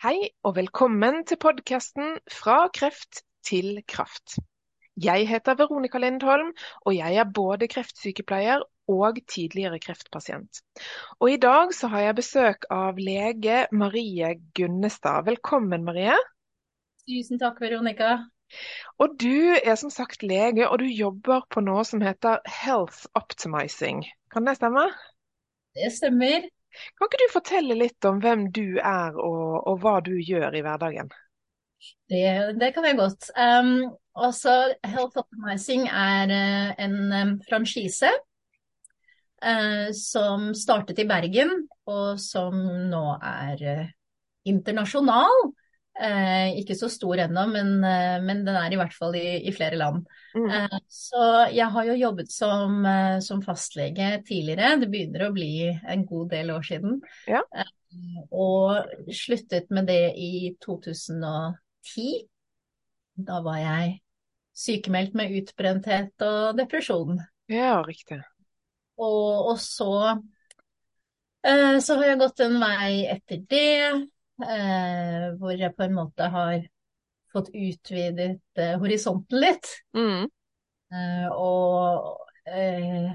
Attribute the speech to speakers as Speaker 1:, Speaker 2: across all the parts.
Speaker 1: Hei og velkommen til podkasten Fra kreft til kraft. Jeg heter Veronica Lindholm, og jeg er både kreftsykepleier og tidligere kreftpasient. Og i dag så har jeg besøk av lege Marie Gunnestad. Velkommen, Marie.
Speaker 2: Tusen takk, Veronica.
Speaker 1: Og du er som sagt lege, og du jobber på noe som heter Health Optimizing. Kan det stemme?
Speaker 2: Det stemmer.
Speaker 1: Kan ikke du fortelle litt om hvem du er og, og hva du gjør i hverdagen?
Speaker 2: Det, det kan jeg godt. Um, også Health Optimizing er uh, en um, franchise uh, som startet i Bergen, og som nå er uh, internasjonal. Eh, ikke så stor ennå, men, eh, men, den er i hvert fall i, i flere land. Mm. Eh, så jeg har jo jobbet som, eh, som, fastlege tidligere. Det begynner å bli en god del år siden. Ja. Eh, og sluttet med det i 2010. Da var jeg sykemeldt med utbrenthet og depresjon.
Speaker 1: Ja, riktig.
Speaker 2: Og, og så, eh, så har jeg gått en vei etter det hvor jeg på en måte har fått utvidet eh, horisonten litt. Mm. Eh, og eh,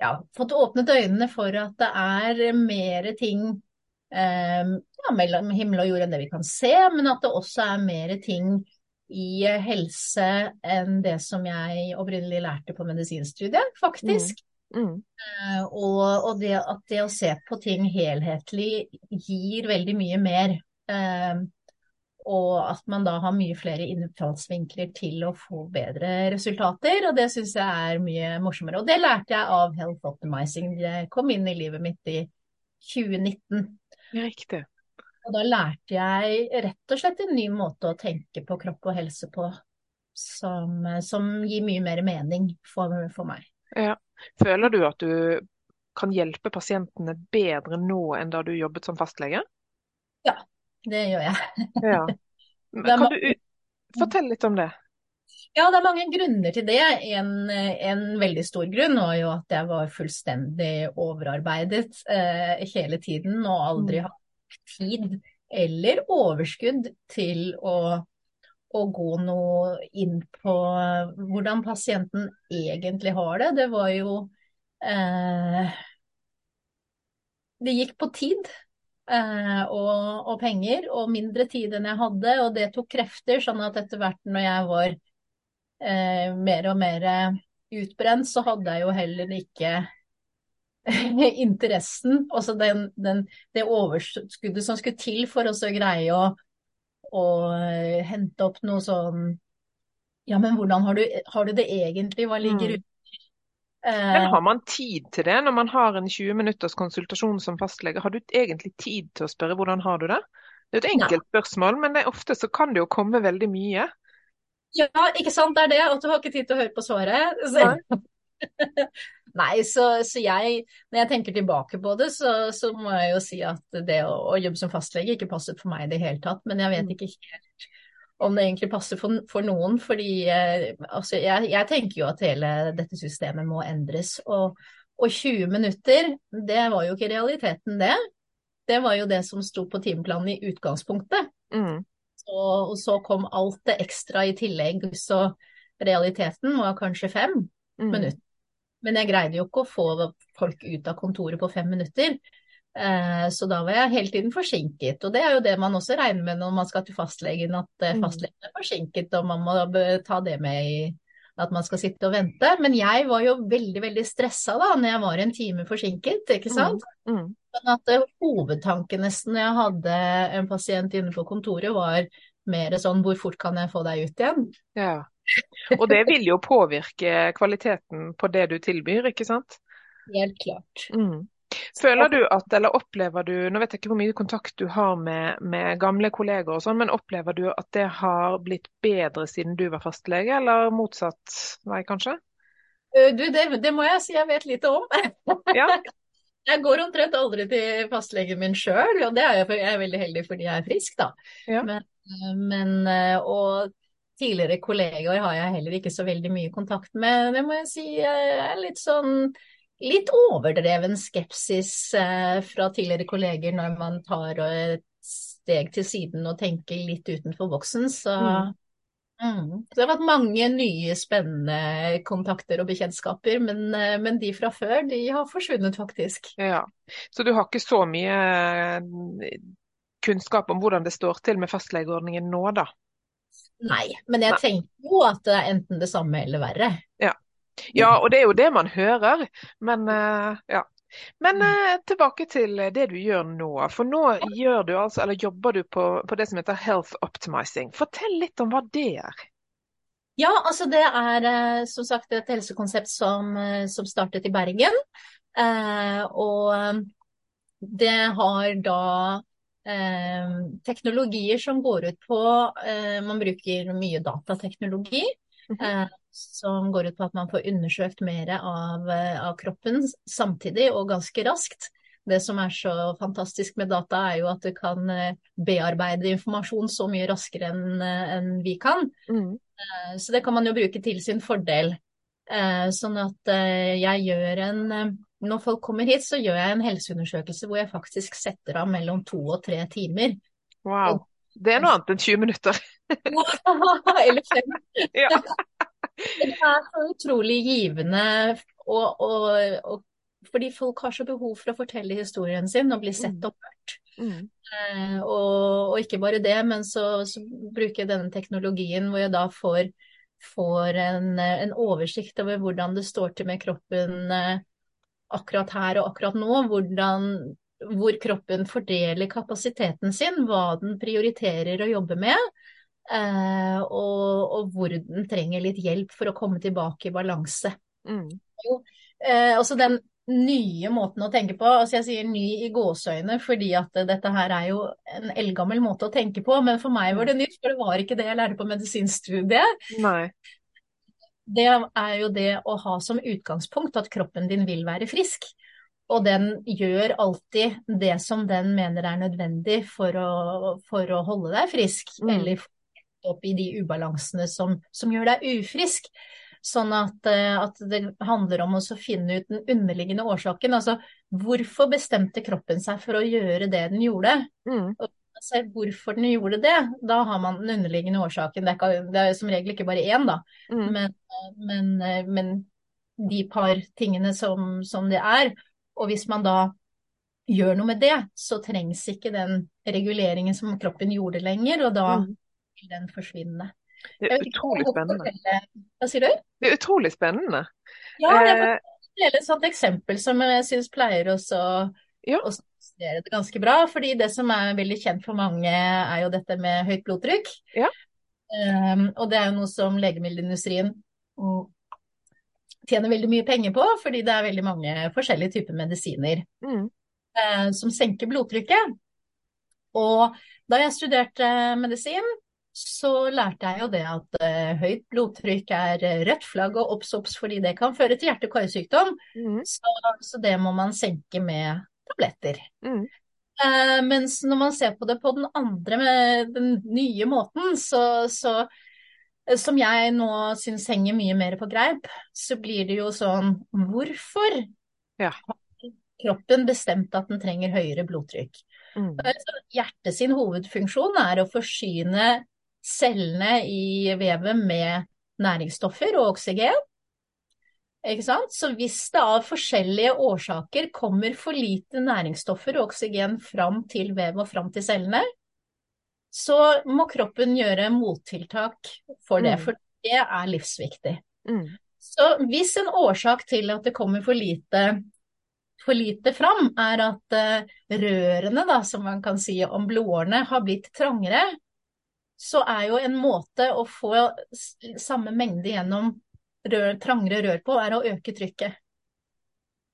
Speaker 2: ja, fått åpnet øynene for at det er mer ting eh, ja, mellom himmel og jord enn det vi kan se, men at det også er mer ting i helse enn det som jeg opprinnelig lærte på medisinstudiet, faktisk. Mm. Mm. Uh, og, og det at det å se på ting helhetlig gir veldig mye mer. Uh, og at man da har mye flere innfallsvinkler til å få bedre resultater. Og det syns jeg er mye morsommere. Og det lærte jeg av Health Optimizing. Det kom inn i livet mitt i 2019.
Speaker 1: Riktig.
Speaker 2: Og da lærte jeg rett og slett en ny måte å tenke på kropp og helse på som, som gir mye mer mening for, for meg.
Speaker 1: Ja. Føler du at du kan hjelpe pasientene bedre nå enn da du jobbet som fastlege?
Speaker 2: Ja, det gjør jeg.
Speaker 1: ja. Kan du fortelle litt om det?
Speaker 2: Ja, det er mange grunner til det. En, en veldig stor grunn var jo at jeg var fullstendig overarbeidet eh, hele tiden og aldri mm. hatt tid eller overskudd til å å gå noe inn på hvordan pasienten egentlig har det. Det var jo eh, Det gikk på tid eh, og, og, penger, og mindre tid enn jeg hadde. Og det tok krefter, sånn at etter hvert når jeg var eh, mer og mer utbrent, så hadde jeg jo heller ikke interessen, altså den, den, det overskuddet som skulle til for å greie å og eh, hente opp noe sånn Ja, men hvordan har du, har du det egentlig? Hva ligger mm.
Speaker 1: Men har man tid til det når man har en 20 minutters konsultasjon som fastlege? Har du egentlig tid til å spørre hvordan har du det? Det er et enkelt ja. spørsmål, men ofte så kan det jo komme veldig mye.
Speaker 2: Ja, ikke sant. Det er det. At du har ikke tid til å høre på svaret. Så... Nei, så, så, jeg, når jeg tenker tilbake på det, så, så må jeg jo si at det å, å, jobbe som fastlege ikke passet for meg i det hele tatt. Men jeg vet mm. ikke helt om det egentlig passer for, for noen. Fordi eh, altså, jeg, jeg, tenker jo at hele dette systemet må endres. Og, og 20 minutter, det var jo ikke realiteten, det. Det var jo det som sto på timeplanen i utgangspunktet. Mm. Så, og så kom alt det ekstra i tillegg. Så realiteten var kanskje fem mm. minutter. Men jeg greide jo ikke å få folk ut av kontoret på fem minutter. Eh, så da var jeg hele tiden forsinket. Og det er jo det man også regner med når man skal til fastlegen, at eh, mm. fastlegen er forsinket og man må ta det med i at man skal sitte og vente. Men jeg var jo veldig veldig stressa da når jeg var en time forsinket, ikke mm. sant. Mm. Mm. Sånn at uh, hovedtanken nesten når jeg hadde en pasient inne på kontoret var mer sånn hvor fort kan jeg få deg ut igjen?
Speaker 1: Ja. Og det vil jo påvirke kvaliteten på det du tilbyr, ikke sant?
Speaker 2: Helt klart.
Speaker 1: Mm. Føler du at, eller opplever du, nå vet jeg ikke hvor mye kontakt du har med, med gamle kolleger og sånn, men opplever du at det har blitt bedre siden du var fastlege, eller motsatt vei kanskje?
Speaker 2: Du, det, det må jeg si jeg vet lite om. Ja. Jeg går omtrent aldri til fastlegen min sjøl, og det er jeg, jeg er veldig heldig fordi jeg er frisk, da. Ja. Men, men, og tidligere kollegaer har jeg heller ikke så veldig mye kontakt med. Det må jeg si er litt sånn litt overdreven skepsis eh, fra tidligere kolleger når man tar et steg til siden og tenker litt utenfor boksen. Så,
Speaker 1: Mm.
Speaker 2: mm. så det har vært mange nye spennende kontakter og bekjentskaper, men, eh, men de fra før, de har forsvunnet faktisk.
Speaker 1: Ja. Så du har ikke så mye eh, kunnskap om hvordan det står til med fastlegeordningen nå, da?
Speaker 2: Nei, men jeg
Speaker 1: Nei.
Speaker 2: tenker jo at det er enten det samme eller verre.
Speaker 1: Ja, og det er jo det man hører, men uh, ja. Men
Speaker 2: Mm.
Speaker 1: eh, tilbake til det du gjør nå. For nå gjør du altså, eller jobber du på, på det som heter Health Optimizing. Fortell litt om hva det er.
Speaker 2: Ja, altså det er eh, som sagt et helsekonsept som, eh, som startet i Bergen. Eh, og det har da eh, teknologier som går ut på eh, Man bruker mye datateknologi.
Speaker 1: Mhm.
Speaker 2: eh, som går ut på at man får undersøkt mer av, eh, av kroppen samtidig og ganske raskt. Det som er så fantastisk med data, er jo at du kan eh, bearbeide informasjon så mye raskere enn en vi kan.
Speaker 1: Mm.
Speaker 2: Eh, Så det kan man jo bruke til sin fordel. Eh, Sånn at eh, jeg gjør en eh, Når folk kommer hit, så gjør jeg en helseundersøkelse hvor jeg faktisk setter av mellom to og tre timer.
Speaker 1: Wow. Det er noe annet enn 20 minutter.
Speaker 2: Eller fem.
Speaker 1: Ja.
Speaker 2: Det er så utrolig givende, og, og, og fordi folk har så behov for å fortelle historien sin og bli sett og hørt.
Speaker 1: Mm.
Speaker 2: Eh, og, og ikke bare det, men så, så bruker jeg denne teknologien hvor jeg da får, får en, en oversikt over hvordan det står til med kroppen eh, akkurat her og akkurat nå. Hvordan, hvor kroppen fordeler kapasiteten sin, hva den prioriterer å jobbe med. eh, og, og hvor den trenger litt hjelp for å komme tilbake i balanse.
Speaker 1: Mm.
Speaker 2: Eh, også den nye måten å tenke på, altså jeg sier ny i gåseøyne fordi at dette her er jo en eldgammel måte å tenke på, men for meg var det nytt, for det var ikke det jeg lærte på medisinstudiet.
Speaker 1: Nei.
Speaker 2: Det er jo det å ha som utgangspunkt at kroppen din vil være frisk. Og den gjør alltid det som den mener er nødvendig for å, for å holde deg frisk,
Speaker 1: Mm.
Speaker 2: eller opp i de ubalansene som, som gjør deg ufrisk. Sånn at, eh, at det handler om å finne ut den underliggende årsaken. Altså hvorfor bestemte kroppen seg for å gjøre det den gjorde?
Speaker 1: Mm.
Speaker 2: Se hvorfor den gjorde det, da har man den underliggende årsaken. Det er, ikke, det er som regel ikke bare én, da.
Speaker 1: Mm.
Speaker 2: Men, men, men de par tingene som, som det er. Og hvis man da gjør noe med det, så trengs ikke den reguleringen som kroppen gjorde lenger, og da
Speaker 1: Mm.
Speaker 2: vil den forsvinne.
Speaker 1: Det er utrolig spennende.
Speaker 2: Hva sier du?
Speaker 1: Det er utrolig spennende.
Speaker 2: Ja, det kan
Speaker 1: Eh,
Speaker 2: et sånt eksempel som jeg syns pleier også
Speaker 1: Ja.
Speaker 2: å illustrere det ganske bra. Fordi det som er veldig kjent for mange, er jo dette med høyt blodtrykk.
Speaker 1: Ja.
Speaker 2: Um, og det er jo noe som legemiddelindustrien mm, tjener veldig mye penger på, fordi det er veldig mange forskjellige typer medisiner
Speaker 1: mm.
Speaker 2: uh, som senker blodtrykket. Og da jeg studerte medisin, så lærte jeg jo det at uh, høyt blodtrykk er eh, rødt flagg og obs, obs, fordi det kan føre til hjerte-karsykdom.
Speaker 1: Mm.
Speaker 2: Så, så det må man senke med tabletter.
Speaker 1: Mm.
Speaker 2: Eh, mens når man ser på det på den andre, med den nye måten, så, så som jeg nå syns henger mye mer på greip, så blir det jo sånn Hvorfor
Speaker 1: Ja.
Speaker 2: har kroppen bestemt at den trenger høyere blodtrykk?
Speaker 1: Mm.
Speaker 2: Hjertet sin hovedfunksjon er å forsyne cellene i vevet med næringsstoffer og oksygen. Så hvis det av forskjellige årsaker kommer for lite næringsstoffer og oksygen fram til vevet og fram til cellene, så må kroppen gjøre mottiltak for det,
Speaker 1: Mm.
Speaker 2: for det er livsviktig.
Speaker 1: Mm.
Speaker 2: Så hvis en årsak til at det kommer for lite, for lite fram, er at eh, rørene, da, som man kan si om blodårene, har blitt trangere, så er jo en måte å få samme mengde gjennom rør, trangere rør på, er å øke trykket.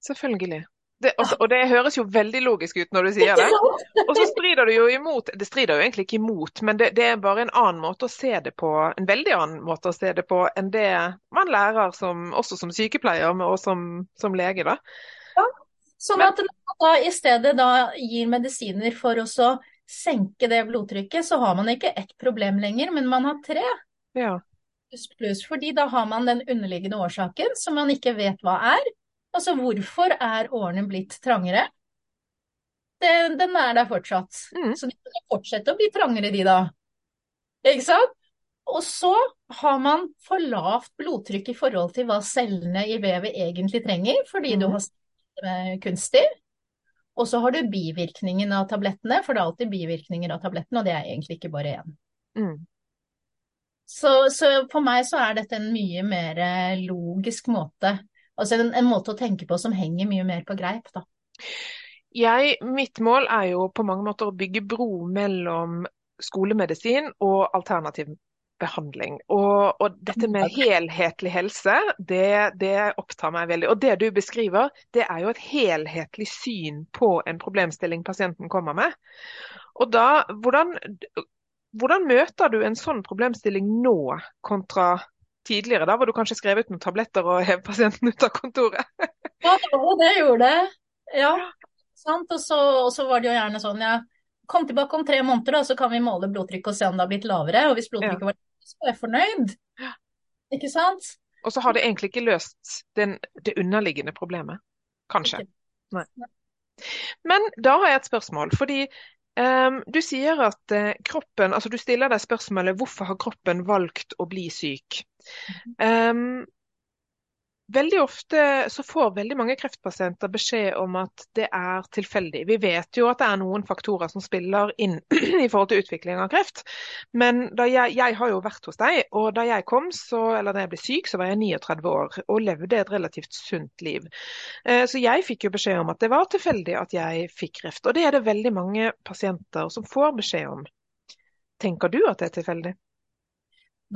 Speaker 1: Selvfølgelig. Det, altså, og det høres jo veldig logisk ut når du sier det. Og så strider du jo imot Det strider jo egentlig ikke imot, men det, det er bare en annen måte å se det på. En veldig annen måte å se det på enn det man lærer som, også som sykepleier og som, som lege, da.
Speaker 2: Sånn
Speaker 1: Men-
Speaker 2: at man da i stedet da gir medisiner for å senke det blodtrykket, så har man ikke ett problem lenger, men man har tre.
Speaker 1: Ja.
Speaker 2: Pluss fordi da har man den underliggende årsaken som man ikke vet hva er. Altså hvorfor er årene blitt trangere? Den, den er der fortsatt.
Speaker 1: Mm.
Speaker 2: Så de kan fortsette å bli trangere, de da. Ikke sant? Og så har man for lavt blodtrykk i forhold til hva cellene i vevet egentlig trenger, fordi du
Speaker 1: Mhm.
Speaker 2: har med kunstig. Og så har du bivirkningen av tablettene, for det er alltid bivirkninger av tablettene, og det er egentlig ikke bare én.
Speaker 1: Mm.
Speaker 2: Så, så for meg så er dette en mye mer eh, logisk måte, altså en, en måte å tenke på som henger mye mer på greip, da.
Speaker 1: Jeg, mitt mål er jo på mange måter å bygge bro mellom skolemedisin og alternativ behandling. Og, og dette med helhetlig helse, det, det opptar meg veldig. Og det du beskriver, det er jo et helhetlig syn på en problemstilling pasienten kommer med. Og da, hvordan, hvordan møter du en sånn problemstilling nå kontra tidligere? Da var du kanskje skrevet ut noen tabletter og hev pasienten ut av kontoret?
Speaker 2: Ja, det det jeg gjorde. Ja, sant. Og så, og så var det jo gjerne sånn, ja, kom tilbake om tre måneder, da, så kan vi måle blodtrykket og se om det har blitt lavere. Og hvis blodtrykket var lavere, så er jeg fornøyd. Ikke sant?
Speaker 1: Og så har det egentlig ikke løst den, det underliggende problemet. Kanskje. Nei. Men da har jeg et spørsmål. Fordi um, du sier at uh, kroppen Altså du stiller deg spørsmålet hvorfor har kroppen valgt å bli syk? Um, Veldig ofte så får veldig mange kreftpasienter beskjed om at det er tilfeldig. Vi vet jo at det er noen faktorer som spiller inn i forhold til utvikling av kreft. Men jeg, jeg, har jo vært hos deg, og da jeg kom, så, eller da jeg ble syk, så var jeg 39 år og levde et relativt sunt liv. Så jeg fikk jo beskjed om at det var tilfeldig at jeg fikk kreft. Og det er det veldig mange pasienter som får beskjed om. Tenker du at det er tilfeldig?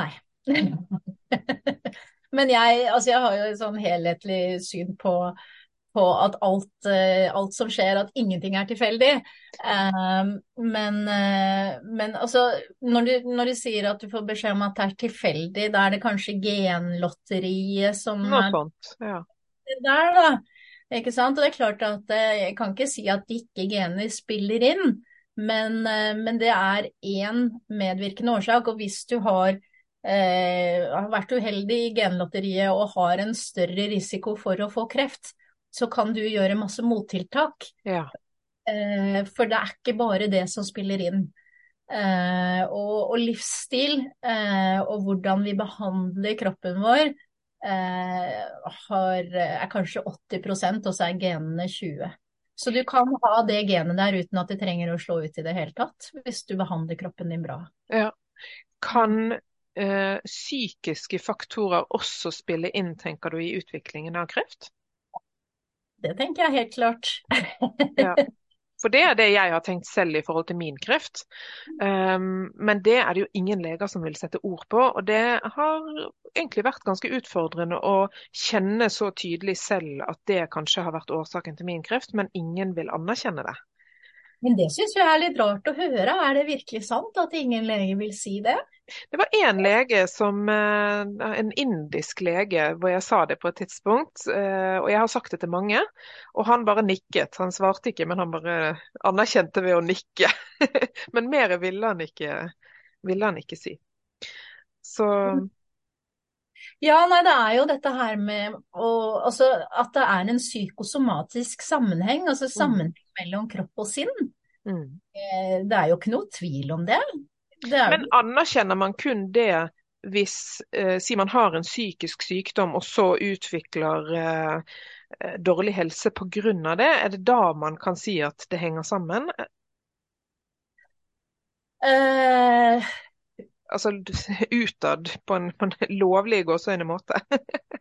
Speaker 2: Nei. Men jeg, altså jeg har jo et sånn helhetlig syn på, på at alt, alt, som skjer, at ingenting er tilfeldig. Um, men, men altså, når du, når du, sier at du får beskjed om at det er tilfeldig, da er det kanskje genlotteriet som
Speaker 1: Noe sånt, ja.
Speaker 2: er der, da. Ikke sant? Og det er klart at jeg kan ikke si at ikke gener spiller inn, men, men det er én medvirkende årsak. Og hvis du har Eh, har vært uheldig i genlotteriet og har en større risiko for å få kreft, så kan du gjøre masse mottiltak.
Speaker 1: Ja.
Speaker 2: Eh, for det er ikke bare det som spiller inn. Eh, og, og, livsstil og hvordan vi behandler kroppen vår har, er kanskje 80% og så er genene 20 Så du kan ha det genet der uten at det trenger å slå ut i det hele tatt, hvis du behandler kroppen din bra.
Speaker 1: Ja. Kan Eh, psykiske faktorer også spille inn, tenker du, i utviklingen av kreft?
Speaker 2: Det tenker jeg helt klart.
Speaker 1: ja. For det er det jeg har tenkt selv i forhold til min kreft. Um, men det er det jo ingen leger som vil sette ord på. Og det har egentlig vært ganske utfordrende å kjenne så tydelig selv at det kanskje har vært årsaken til min kreft, men ingen vil anerkjenne det.
Speaker 2: Men det syns jeg er litt rart å høre. Er det virkelig sant at ingen leger vil si det?
Speaker 1: Det var én lege som En indisk lege hvor jeg sa det på et tidspunkt. Og jeg har sagt det til mange. Og han bare nikket. Han svarte ikke, men han bare anerkjente ved å nikke. Men mer ville han ikke, ville han ikke si. Så
Speaker 2: ja, nei, det er jo dette her med å, altså, at det er en psykosomatisk sammenheng, altså sammenheng mm. mellom kropp og sinn.
Speaker 1: Mm.
Speaker 2: Det er jo ikke noe tvil om det. Det
Speaker 1: Men anerkjenner man kun det hvis eh, si man har en psykisk sykdom og så utvikler eh, dårlig helse pga. det? Er det da man kan si at det henger sammen?
Speaker 2: Eh...
Speaker 1: altså utad på en, på en lovlig gåseøyne-måte?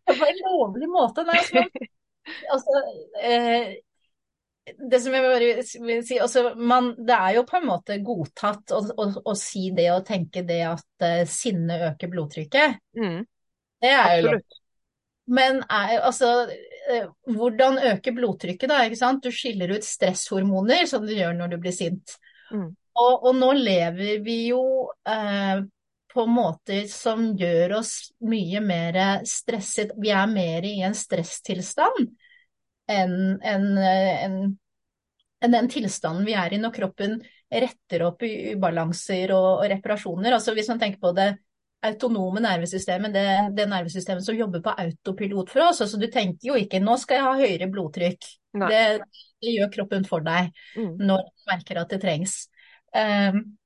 Speaker 2: på en lovlig måte, nei. Altså, altså eh, det som jeg bare vil si, altså man, Det er jo på en måte godtatt å, å, å si det og tenke det at uh, sinne øker blodtrykket.
Speaker 1: Mm.
Speaker 2: Det er jo
Speaker 1: lov.
Speaker 2: Men er, altså, uh, hvordan øker blodtrykket, da? ikke sant? Du skiller ut stresshormoner, som du gjør når du blir sint.
Speaker 1: Mm.
Speaker 2: Og, og, nå lever vi jo uh, på måter som gjør oss mye mer stresset. Vi er mer i en stresstilstand enn en, en, en den tilstanden vi er i når kroppen retter opp i ubalanser og, reparasjoner. Altså Hvis man tenker på det autonome nervesystemet, det, det nervesystemet som jobber på autopilot for oss. altså Du tenker jo ikke 'nå skal jeg ha høyere blodtrykk'. Det, det, gjør kroppen for deg
Speaker 1: mm.
Speaker 2: når du merker at det trengs. Um,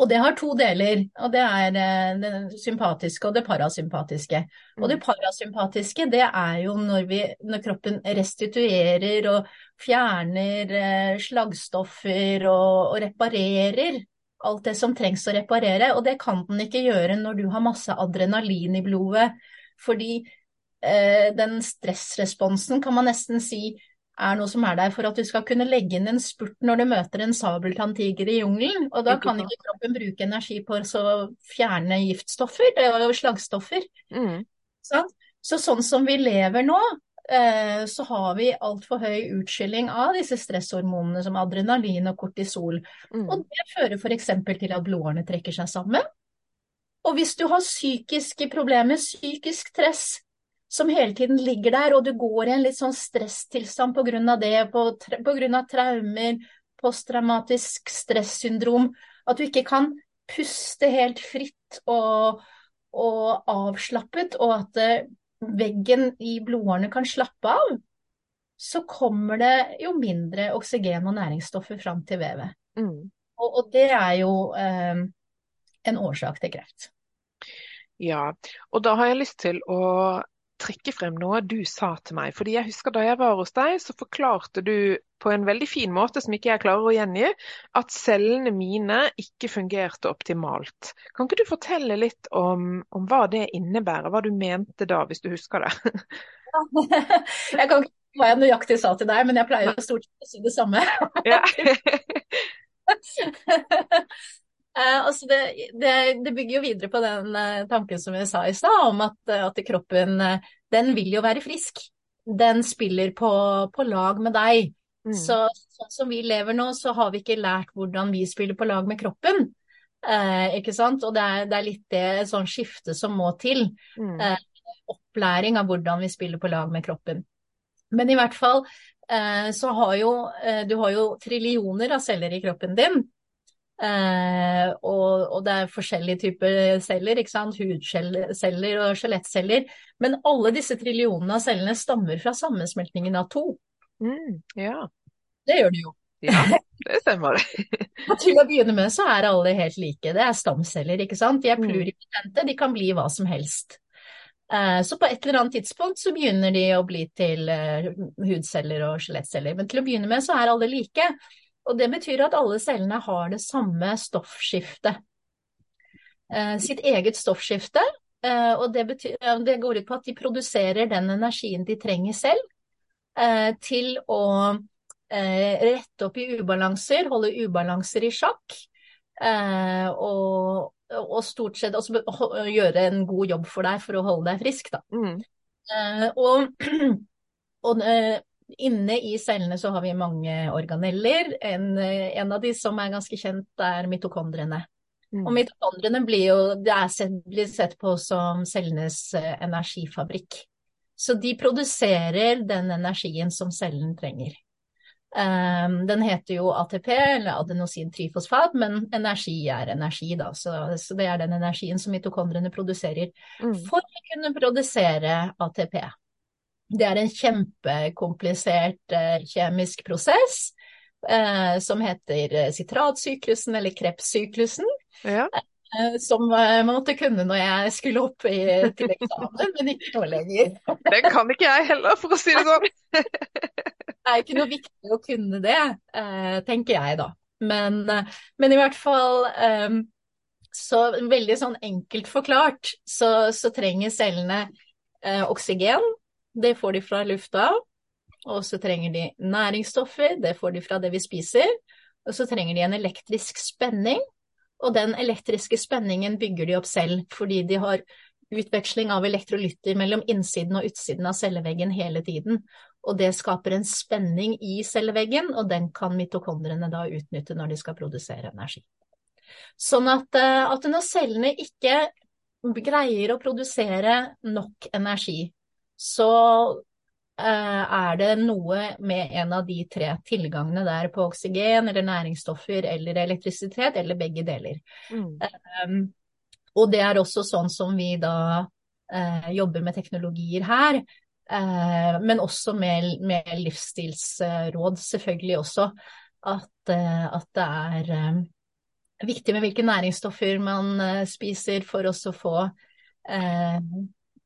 Speaker 2: og det har to deler, og det er eh, det sympatiske og det parasympatiske. Og det mm. parasympatiske, det er jo når, vi, når kroppen restituerer og fjerner slagstoffer slaggstoffer og, og, reparerer alt det som trengs å reparere. Og det kan den ikke gjøre når du har masse adrenalin i blodet. Fordi eh, den stressresponsen kan man nesten si er noe som er der for at du skal kunne legge inn en spurt når du møter en sabeltanntiger i jungelen. Og da kan ikke kroppen bruke energi på å fjerne giftstoffer og slagstoffer.
Speaker 1: Mm.
Speaker 2: Så, så, sånn som vi lever nå, eh, så har vi altfor høy utskilling av disse stresshormonene som adrenalin og kortisol.
Speaker 1: Mm.
Speaker 2: Og det fører f.eks. til at blodårene trekker seg sammen. Og hvis du har psykiske problemer, psykisk stress, som hele tiden ligger der, og du går i en litt sånn stresstilstand pga. det, pga. traumer, posttraumatisk stressyndrom, at du ikke kan puste helt fritt og, og avslappet, og at eh, veggen i blodårene kan slappe av, så kommer det jo mindre oksygen og næringsstoffer fram til vevet.
Speaker 1: Mm.
Speaker 2: Og, og, det er jo eh, en årsak til kreft.
Speaker 1: Ja, og da har jeg lyst til å trekke frem noe du sa til meg. Fordi jeg husker Da jeg var hos deg, så forklarte du på en veldig fin måte som ikke jeg klarer å gjengi, at cellene mine ikke fungerte optimalt. Kan ikke du fortelle litt om, om hva det innebærer, hva du mente da, hvis du husker det?
Speaker 2: jeg kan ikke hva jeg nøyaktig sa til deg, men jeg pleier jo stort sett å si det samme.
Speaker 1: Ja.
Speaker 2: Eh, altså det, det, det, bygger jo videre på den eh, tanken som jeg sa i stad, om at, eh, at, kroppen eh, den vil jo være frisk. Den spiller på, på lag med deg. Mm. Så sånn som vi lever nå, så har vi ikke lært hvordan vi spiller på lag med kroppen. Eh, ikke sant? Og det er, det er litt det sånn skifte som må til.
Speaker 1: Mm.
Speaker 2: Eh, opplæring av hvordan vi spiller på lag med kroppen. Men i hvert fall så har jo du har jo trillioner av celler i kroppen din. Eh, og, og, det er forskjellige typer celler, ikke sant? hudceller og skjelettceller. Men alle disse trillionene av cellene stammer fra sammensmeltningen av to.
Speaker 1: Mm, ja.
Speaker 2: Det gjør de jo.
Speaker 1: Ja, det stemmer.
Speaker 2: Til å begynne med så er alle helt like. Det er stamceller, ikke sant. De er mm. pluripotente, de kan bli hva som helst. Eh, så på et eller annet tidspunkt så begynner de å bli til uh, hudceller og skjelettceller. Men til å begynne med så er alle like. Og det betyr at alle cellene har det samme stoffskiftet. Eh, sitt eget stoffskifte. Eh, og det, betyr, det, går ut på at de produserer den energien de trenger selv eh, til å eh, rette opp i ubalanser, holde ubalanser i sjakk. Eh, og, og, stort sett også gjøre en god jobb for deg for å holde deg frisk. Da.
Speaker 1: Mm.
Speaker 2: Eh, og, og Inne i cellene så har vi mange organeller. En, en av de som er ganske kjent, er mitokondrene. Mm. Og mitokondrene blir jo det sett, blir sett på som cellenes uh, energifabrikk. Så de produserer den energien som cellen trenger. Um, den heter jo ATP, eller adenosin-trifosfat, men energi er energi, da. Så, så, det er den energien som mitokondrene produserer
Speaker 1: mm.
Speaker 2: for å kunne produsere ATP. Det er en kjempekomplisert eh, kjemisk prosess eh, som heter eh, sitratsyklusen eller krepssyklusen.
Speaker 1: Ja.
Speaker 2: Som jeg måtte kunne når jeg skulle opp i, til eksamen, men ikke nå lenger.
Speaker 1: Det kan ikke jeg heller, for å si det sånn.
Speaker 2: det er ikke noe viktig å kunne det, tenker jeg da. Men, men i hvert fall så veldig sånn enkelt forklart så, så trenger cellene oksygen det får de fra lufta. Og så trenger de næringsstoffer, det får de fra det vi spiser. Og så trenger de en elektrisk spenning, og den elektriske spenningen bygger de opp selv fordi de har utveksling av elektrolytter mellom innsiden og utsiden av celleveggen hele tiden. Og det skaper en spenning i celleveggen, og den kan mitokondrene da utnytte når de skal produsere energi. Sånn at, eh, at når cellene ikke greier å produsere nok energi, så eh, er det noe med en av de tre tilgangene der på oksygen eller næringsstoffer eller elektrisitet, eller begge deler.
Speaker 1: Mm.
Speaker 2: Um, og det er også sånn som vi da uh, jobber med teknologier her. Eh, men også med, med, livsstilsråd, selvfølgelig også. At, eh, at det er eh, viktig med hvilke næringsstoffer man eh, spiser for å få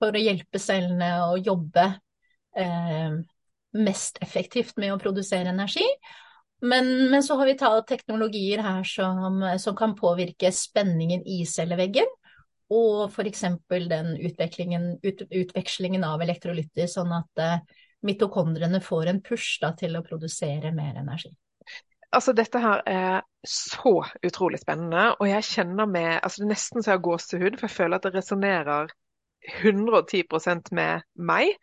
Speaker 2: For å hjelpe cellene å jobbe mest effektivt med å produsere energi. Men, men, så har vi tatt teknologier her som, som kan påvirke spenningen i celleveggen. Og f.eks. den ut, utvekslingen av elektrolytter, sånn at eh, mitokondrene får en push da, til å produsere mer energi.
Speaker 1: Altså, dette her er så utrolig spennende, og jeg kjenner med altså nesten så jeg har gåsehud, for jeg føler at det resonnerer 110% med meg.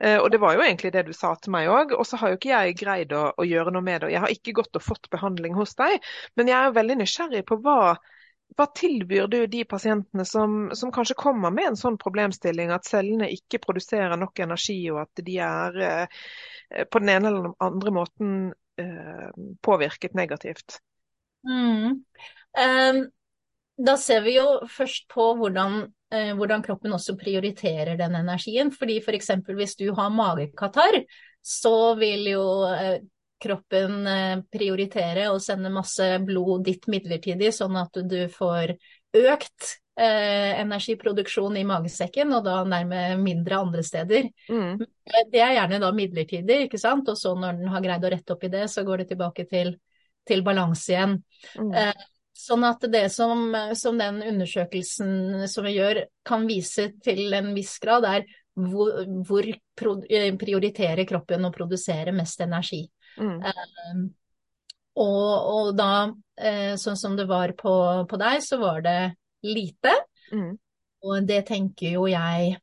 Speaker 1: Eh, og det var jo egentlig det du sa til meg òg. Og så har jo ikke jeg greid å, å, gjøre noe med det. Jeg har ikke gått og fått behandling hos deg, men jeg er veldig nysgjerrig på hva, hva tilbyr du de pasientene som, som, kanskje kommer med en sånn problemstilling, at cellene ikke produserer nok energi, og at de er eh, på den ene eller den andre måten eh, påvirket negativt?
Speaker 2: Mm. Um, da ser vi jo først på hvordan hvordan kroppen også prioriterer den energien. Fordi f.eks. For hvis du har magekatarr, så vil jo eh, kroppen eh, prioritere å sende masse blod ditt midlertidig, sånn at du får økt eh, energiproduksjon i magesekken, og da nærme mindre andre steder. Mm. Det er gjerne da midlertidig, ikke sant. Og så når den har greid å rette opp i det, så går det tilbake til, til balanse igjen. Mm. Eh, Sånn at det som, som, den undersøkelsen som vi gjør kan vise til en viss grad, er hvor, hvor pro, prioriterer kroppen å produsere mest energi. Mm. Um, og, og, da, eh, sånn som det var på, på deg, så var det lite. Mm. Og det tenker jo jeg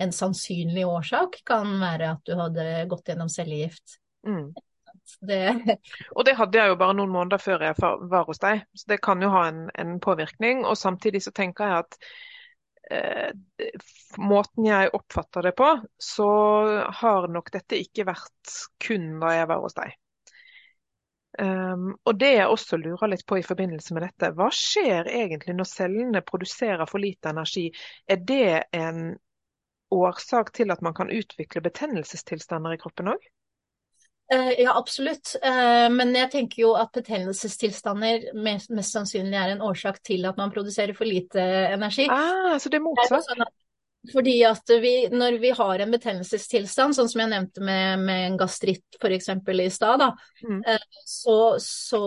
Speaker 2: en sannsynlig årsak kan være at du hadde gått gjennom cellegift. Mm.
Speaker 1: Det... Og det hadde jeg jo bare noen måneder før jeg var hos deg, så det kan jo ha en, en påvirkning. Og samtidig så tenker jeg at eh, måten jeg oppfatter det på, så har nok dette ikke vært kun da jeg var hos deg. Um, og det jeg også lurer litt på i forbindelse med dette, hva skjer egentlig når cellene produserer for lite energi? Er det en årsak til at man kan utvikle betennelsestilstander i kroppen òg?
Speaker 2: Eh, ja, absolutt. Eh, men jeg tenker jo at betennelsestilstander mest, mest, sannsynlig er en årsak til at man produserer for lite energi.
Speaker 1: Ah, så det er motsatt? Sånn
Speaker 2: fordi at vi, når vi har en betennelsestilstand, sånn som jeg nevnte med, med en gastritt f.eks. i stad, mm. Eh, så, så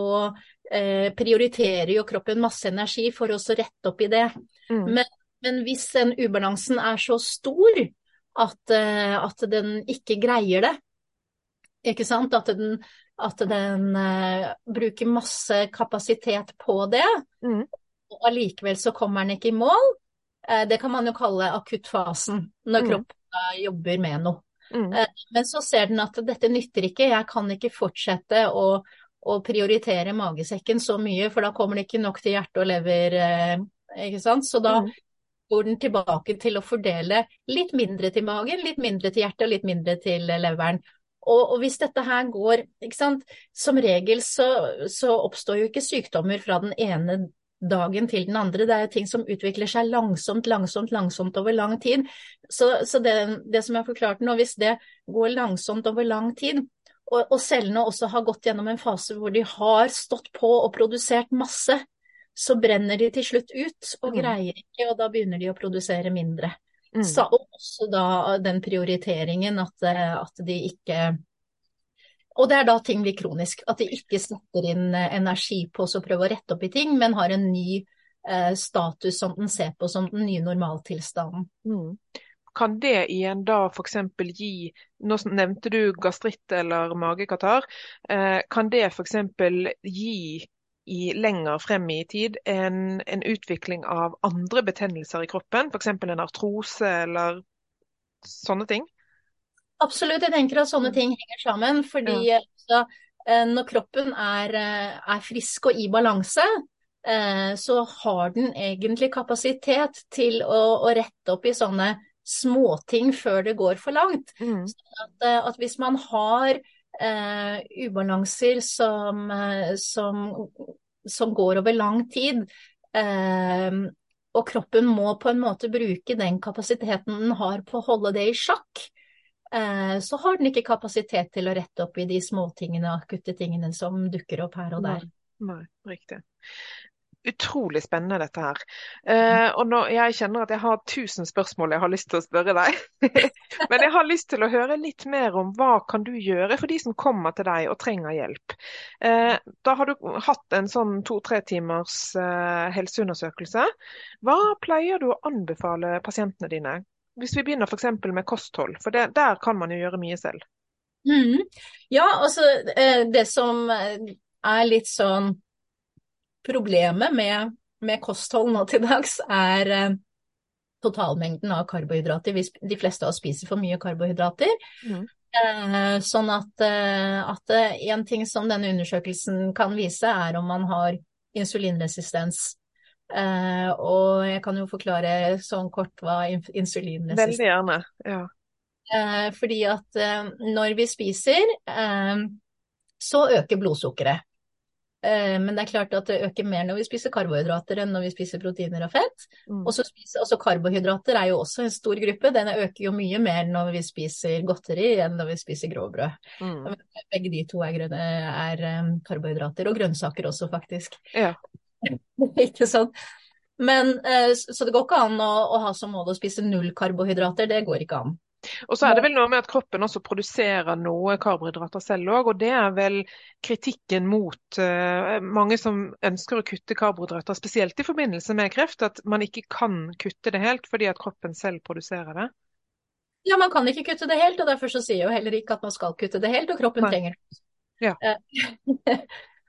Speaker 2: eh, prioriterer jo kroppen masse energi for å rette opp i det. Mm. Men, men, hvis den ubalansen er så stor at, at den ikke greier det, ikke sant? At den, at den uh, bruker masse kapasitet på det, mm. og allikevel så kommer den ikke i mål. Uh, det kan man jo kalle akuttfasen, når mm. kroppen uh, jobber med noe. Mm. men så ser den at dette nytter ikke, jeg kan ikke fortsette å, å, prioritere magesekken så mye, for da kommer det ikke nok til hjerte og lever, ikke sant. Så da mm. går den tilbake til å fordele litt mindre til magen, litt mindre til hjertet og litt mindre til leveren. Og, og, hvis dette her går ikke sant, Som regel så, så, oppstår jo ikke sykdommer fra den ene dagen til den andre. Det er ting som utvikler seg langsomt, langsomt, langsomt over lang tid. Så, så det, det, som jeg forklarte nå, hvis det går langsomt over lang tid, og, og, cellene også har gått gjennom en fase hvor de har stått på og produsert masse, så brenner de til slutt ut og mm. greier ikke, og da begynner de å produsere mindre. Mm. Så også da den prioriteringen at, eh, at, de ikke Og det er da ting blir kronisk. At de ikke setter inn eh, energi på å prøve å rette opp i ting, men har en ny eh, status som den ser på som den nye normaltilstanden. Mm.
Speaker 1: Kan det igjen da f.eks. gi Nå nevnte du gastritt eller magekatarr. Eh, kan det f.eks. gi i lenger frem i tid en, en utvikling av andre betennelser i kroppen, f.eks. en artrose eller sånne ting?
Speaker 2: Absolutt, jeg tenker at sånne mm. ting henger sammen. Fordi ja. altså, eh, når kroppen er, eh, er, frisk og i balanse, eh, så har den egentlig kapasitet til å, å rette opp i sånne småting før det går for langt. Mm. At, at, hvis man har ubalanser som, eh, som, som, går over lang tid. Eh, og kroppen må på en måte bruke den kapasiteten den har på å holde det i sjakk. eh, så har den ikke kapasitet til å rette opp i de småtingene, akutte tingene som dukker opp her og der.
Speaker 1: Nei, nei riktig utrolig spennende dette her. Uh, og nå, jeg kjenner at jeg har tusen spørsmål jeg har lyst til å spørre deg. Men jeg har lyst til å høre litt mer om hva kan du gjøre for de som kommer til deg og trenger hjelp. Uh, da har du hatt en sånn to-tre timers uh, helseundersøkelse. Hva pleier du å anbefale pasientene dine? Hvis vi begynner f.eks. med kosthold, for det, der kan man jo gjøre mye selv.
Speaker 2: Mm. Ja, altså det som er litt sånn problemet med, med, kosthold nå til dags er eh, totalmengden av karbohydrater. Hvis De fleste av oss spiser for mye karbohydrater. Mm. Eh, sånn at, eh, at en ting som denne undersøkelsen kan vise, er om man har insulinresistens. Eh, og jeg kan jo forklare sånn kort hva insulinresistens er.
Speaker 1: Veldig gjerne, ja.
Speaker 2: Fordi at når vi spiser, så øker blodsukkeret. Eh, men det er klart at det øker mer når vi spiser karbohydrater enn når vi spiser proteiner og fett. Mm. Og så spiser, altså karbohydrater er jo også en stor gruppe. Den øker jo mye mer når vi spiser godteri enn når vi spiser grovbrød. Mm. Begge de to er, grønne, er um, karbohydrater, og grønnsaker også, faktisk.
Speaker 1: Ja.
Speaker 2: Ikke sant? Men, uh, så det går ikke an å, å ha som mål å spise null karbohydrater, det går ikke an.
Speaker 1: Og så er det vel noe med at kroppen også produserer noe karbohydrater selv òg, og det er vel kritikken mot uh, mange som ønsker å kutte karbohydrater, spesielt i forbindelse med kreft, at man ikke kan kutte det helt fordi at kroppen selv produserer det.
Speaker 2: Ja, man kan ikke kutte det helt, og derfor så sier jo heller ikke at man skal kutte det helt, og kroppen Nei. trenger det.
Speaker 1: Ja.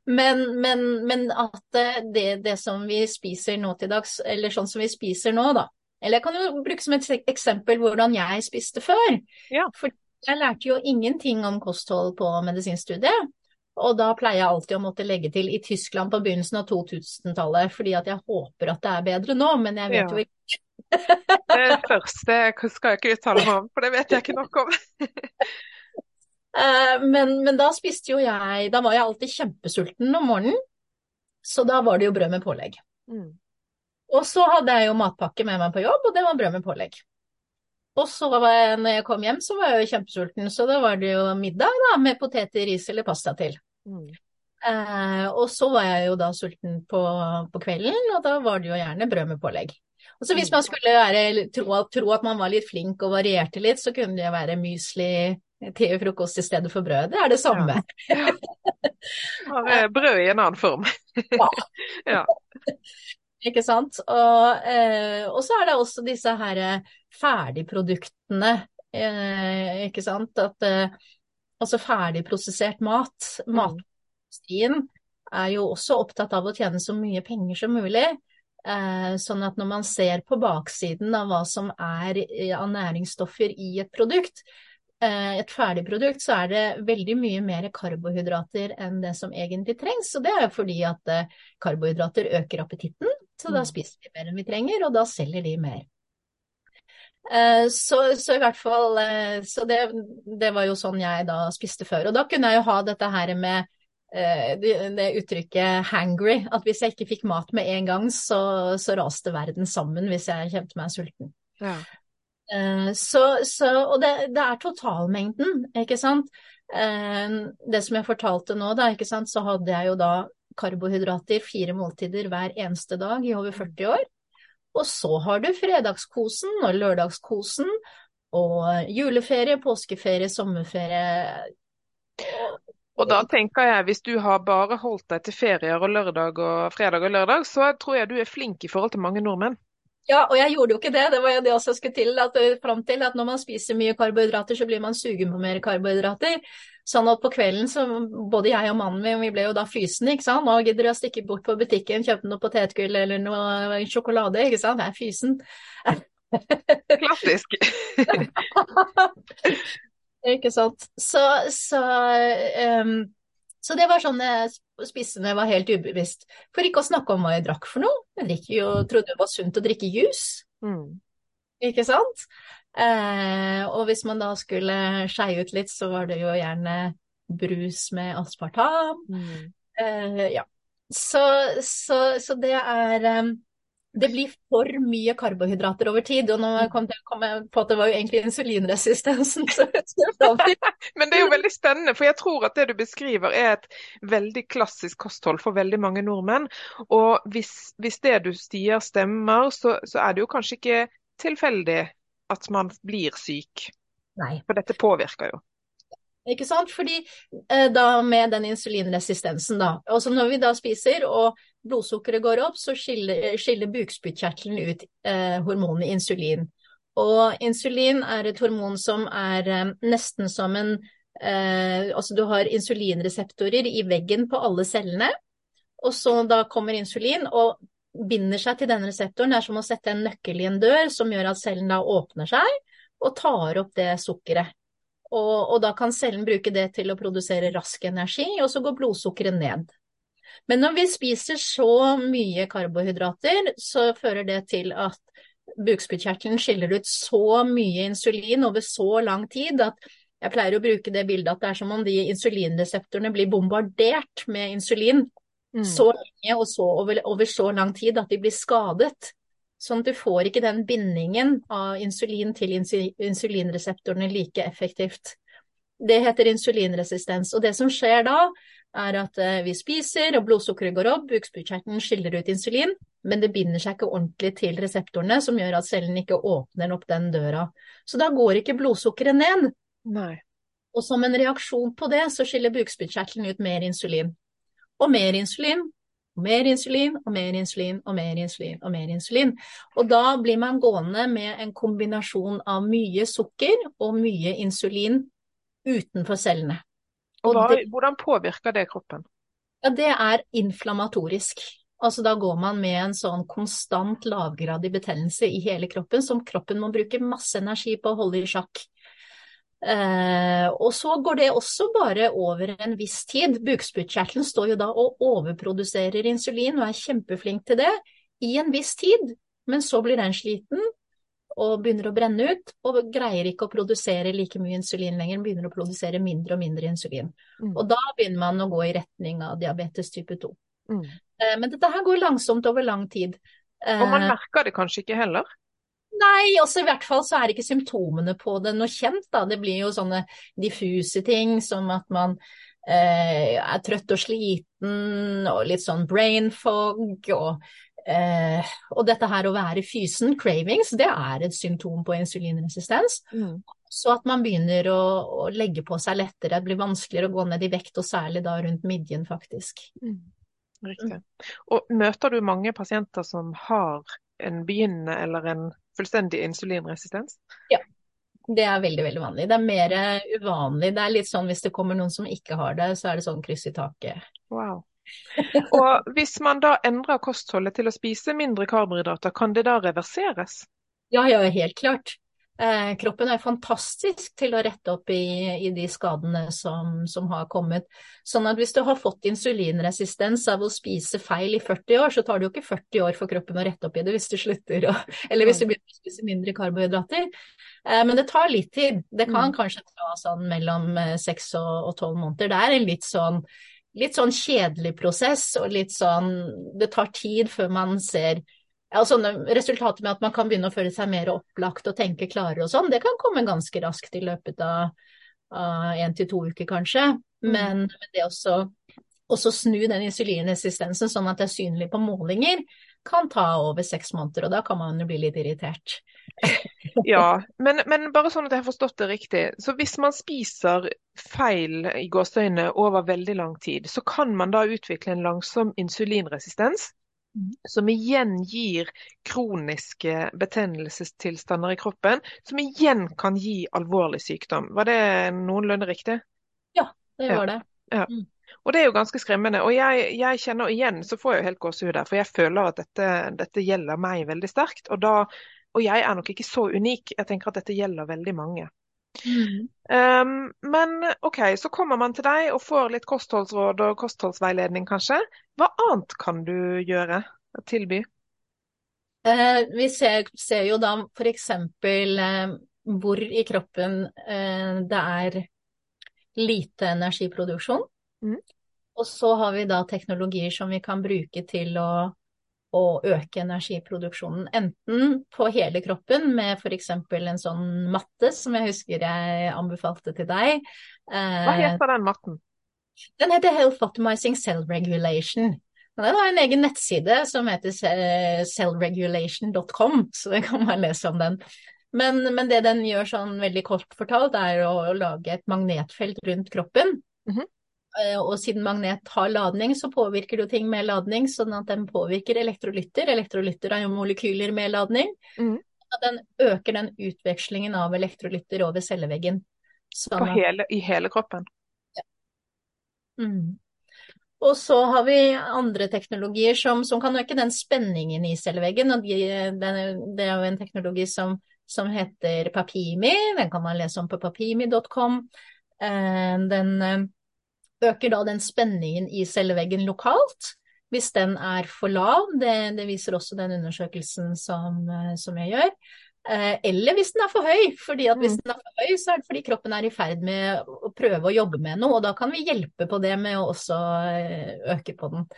Speaker 2: Men, men, men, at eh, det, det som vi spiser nå til dags, eller sånn som vi spiser nå, da, eller jeg kan jo bruke som et eksempel hvordan jeg spiste før.
Speaker 1: Ja.
Speaker 2: For jeg lærte jo ingenting om kosthold på medisinstudiet. Og da pleier jeg alltid å måtte legge til i Tyskland på begynnelsen av 2000-tallet, fordi at jeg håper at det er bedre nå, men jeg vet ja. jo ikke.
Speaker 1: det første skal jeg ikke uttale meg om, for det vet jeg ikke nok om.
Speaker 2: Eh, men, men, da spiste jo jeg Da var jeg alltid kjempesulten om morgenen, så da var det jo brød med pålegg. Mm. Og så hadde jeg jo matpakke med meg på jobb, og det var brød med pålegg. Og så var jeg, når jeg kom hjem, så var jeg jo kjempesulten, så da var det jo middag da, med poteter, ris eller pasta til. Mm. Eh, og så var jeg jo da sulten på, på, kvelden, og da var det jo gjerne brød med pålegg. Og så hvis mm. man skulle være, tro, tro, at man var litt flink og varierte litt, så kunne det være mysli til frokost i stedet for brød. Det er det samme. Ja.
Speaker 1: ja. brød i en annen form. ja.
Speaker 2: ja. Ikke sant. Og, eh, og, så er det også disse her eh, ferdigproduktene, eh, ikke sant. At eh, altså ferdigprosessert mat, mm. matindustrien, er jo også opptatt av å tjene så mye penger som mulig. Eh, sånn at når man ser på baksiden av hva som er eh, av næringsstoffer i et produkt, et ferdigprodukt, så er det veldig mye mer karbohydrater enn det som egentlig trengs. Og det er jo fordi at karbohydrater øker appetitten, så da mm. spiser vi mer enn vi trenger, og da selger de mer. Eh, så, så, i hvert fall Så det, det, var jo sånn jeg da spiste før. Og da kunne jeg jo ha dette her med det, det uttrykket 'hangry'. At hvis jeg ikke fikk mat med en gang, så, så raste verden sammen hvis jeg kjente meg sulten.
Speaker 1: Ja.
Speaker 2: Eh, så, så, og det, det, er totalmengden, ikke sant. Eh, det som jeg fortalte nå, da, ikke sant, så hadde jeg jo da karbohydrater fire måltider hver eneste dag i over 40 år. Og så har du fredagskosen og lørdagskosen og juleferie, påskeferie, sommerferie.
Speaker 1: Og da tenker jeg, hvis du har bare holdt deg til ferier og lørdag og fredag og lørdag, så tror jeg du er flink i forhold til mange nordmenn.
Speaker 2: Ja, og jeg gjorde jo ikke det. Det var jo det også jeg skulle til, at, fram til. At når man spiser mye karbohydrater, så blir man sugen på mer karbohydrater. Sånn at på kvelden så både jeg og mannen min, vi ble jo da frysende, ikke sant. Nå gidder jeg å stikke bort på butikken, kjøpe noe potetgull eller noe sjokolade, ikke sant. Det er fysen.
Speaker 1: Klassisk.
Speaker 2: ikke sant. Så, så um, så det var sånn jeg spiste når jeg var helt ubevisst. For ikke å snakke om hva jeg drakk for noe. Jeg jo, trodde det var sunt å drikke juice. Mm. Ikke sant? Eh, og hvis man da skulle skeie ut litt, så var det jo gjerne brus med aspartam. Mm. Eh, ja. Så, så, så, det er um, det blir for mye karbohydrater over tid. Og nå kom jeg på at det var jo egentlig insulinresistensen.
Speaker 1: Men det er jo veldig spennende, for jeg tror at det du beskriver er et veldig klassisk kosthold for veldig mange nordmenn. Og hvis, hvis det du sier stemmer, så, så, er det jo kanskje ikke tilfeldig at man blir syk.
Speaker 2: Nei.
Speaker 1: For dette påvirker jo.
Speaker 2: Ikke sant? Fordi eh, da med den insulinresistensen, da. Også når vi da spiser og blodsukkeret går opp, så skiller, skiller bukspyttkjertelen ut eh, hormonet insulin. Og insulin er et hormon som er eh, nesten som en eh, Altså du har insulinreseptorer i veggen på alle cellene, og så da kommer insulin og binder seg til denne reseptoren. Det er som å sette en nøkkel i en dør som gjør at cellen da åpner seg og tar opp det sukkeret. Og, og, da kan cellen bruke det til å produsere rask energi, og så går blodsukkeret ned. Men når vi spiser så mye karbohydrater, så fører det til at bukspyttkjertelen skiller ut så mye insulin over så lang tid at jeg pleier å bruke det bildet at det er som om de insulinreseptorene blir bombardert med insulin mm. så lenge og så over, over så lang tid at de blir skadet. Sånn at du får ikke den bindingen av insulin til insulinreseptorene like effektivt. Det heter insulinresistens. Og det som skjer da, er at eh, vi spiser, og blodsukkeret går opp, bukspyttkjertelen skiller ut insulin, men det binder seg ikke ordentlig til reseptorene, som gjør at cellen ikke åpner opp den døra. Så da går ikke blodsukkeret ned.
Speaker 1: Nei.
Speaker 2: Og som en reaksjon på det, så skiller bukspyttkjertelen ut mer insulin. Og mer insulin og mer insulin og mer insulin og mer insulin og mer insulin. Og da blir man gående med en kombinasjon av mye sukker og mye insulin utenfor cellene.
Speaker 1: Og hva, det, hvordan påvirker det kroppen?
Speaker 2: Ja, Det er inflammatorisk. Altså Da går man med en sånn konstant lavgradig betennelse i hele kroppen, som kroppen må bruke masse energi på å holde i sjakk. Eh, og så går det også bare over en viss tid. Bukspyttkjertelen står jo da og overproduserer insulin og er kjempeflink til det i en viss tid. Men så blir den sliten og begynner å brenne ut, og greier ikke å produsere like mye insulin lenger, begynner å produsere mindre og mindre insulin. Mm. Og da begynner man å gå i retning av diabetes type 2. Mm. Eh, men dette her går langsomt over lang tid.
Speaker 1: Og man eh, merker det kanskje ikke heller?
Speaker 2: Nei, også i hvert fall så er ikke symptomene på det noe kjent, da. Det blir jo sånne diffuse ting som at man eh, er trøtt og sliten og litt sånn brain fog og eh, og dette her å være fysen, cravings, det er et symptom på insulinresistens. Mm. Så at man begynner å, å, legge på seg lettere, det blir vanskeligere å gå ned i vekt, og særlig da rundt midjen, faktisk. Mm.
Speaker 1: Riktig. Og møter du mange pasienter som har en begynnende eller en fullstendig insulinresistens?
Speaker 2: Ja, det er veldig veldig vanlig. Det er mer uvanlig. Det er litt sånn hvis det kommer noen som ikke har det, så er det sånn kryss i taket.
Speaker 1: Wow. Og hvis man da endrer kostholdet til å spise mindre karbohydrater, kan det da reverseres?
Speaker 2: Ja, ja, helt klart. Eh, kroppen er fantastisk til å rette opp i, i de skadene som, som, har kommet. Sånn at hvis du har fått insulinresistens av å spise feil i 40 år, så tar det jo ikke 40 år for kroppen å rette opp i det hvis du slutter, å, eller hvis du begynner å spise mindre karbohydrater. Eh, men det tar litt tid. Det kan mm. kanskje ta sånn mellom 6 eh, og 12 måneder. Det er en litt sånn, litt sånn kjedelig prosess, og litt sånn Det tar tid før man ser ja, sånne resultater med at man kan begynne å føle seg mer opplagt og tenke klarere og sånn, det kan komme ganske raskt i løpet av én til to uker, kanskje. Mm. Men, men det også, også snu den insulinresistensen sånn at det er synlig på målinger, kan ta over seks måneder, og da kan man jo bli litt irritert.
Speaker 1: ja, men, men, bare sånn at jeg har forstått det riktig. Så hvis man spiser feil i gåseøynene over veldig lang tid, så kan man da utvikle en langsom insulinresistens? Som igjen gir kroniske betennelsestilstander i kroppen, som igjen kan gi alvorlig sykdom. Var det noenlunde riktig?
Speaker 2: Ja, det var det.
Speaker 1: Ja. Mm. Og det er jo ganske skremmende. Og jeg, jeg kjenner igjen, så får jeg jo helt gåsehud der, for jeg føler at dette, dette gjelder meg veldig sterkt. Og, da, og jeg er nok ikke så unik. Jeg tenker at dette gjelder veldig mange. Mm. Um, men OK, så kommer man til deg og får litt kostholdsråd og kostholdsveiledning, kanskje. Hva annet kan du gjøre og tilby?
Speaker 2: Uh, vi ser, ser, jo da f.eks. Uh, hvor i kroppen uh, det er lite energiproduksjon. Mm. Og så har vi da teknologier som vi kan bruke til å, å øke energiproduksjonen. Enten på hele kroppen med f.eks. en sånn matte som jeg husker jeg anbefalte til deg.
Speaker 1: Hva heter den matten?
Speaker 2: Den heter Health Optimizing Cell Regulation. Den har en egen nettside som heter cellregulation.com, så det kan man lese om den. Men, men, det den gjør sånn veldig kort fortalt, er å, å lage et magnetfelt rundt kroppen. Mm -hmm. Og siden magnet har ladning, så påvirker det ting med ladning, sånn at den påvirker elektrolytter. Elektrolytter er jo molekyler med ladning. Mm. Den øker den utvekslingen av elektrolytter over celleveggen.
Speaker 1: Sånn hele, I hele kroppen? Ja.
Speaker 2: Mm. Og så har vi andre teknologier som, som kan øke den spenningen i celleveggen. og de, den, Det er jo en teknologi som, som, heter Papimi. Den kan man lese om på papimi.com. Eh, den eh, øker da den spenningen i celleveggen lokalt. Hvis den er for lav, det, det viser også den undersøkelsen som, eh, som jeg gjør. Eh, eller hvis den er for høy. fordi at Hvis mm. den er for høy, så er det fordi kroppen er i ferd med å prøve å jobbe med noe. Og da kan vi hjelpe på det med å også eh, øke på den.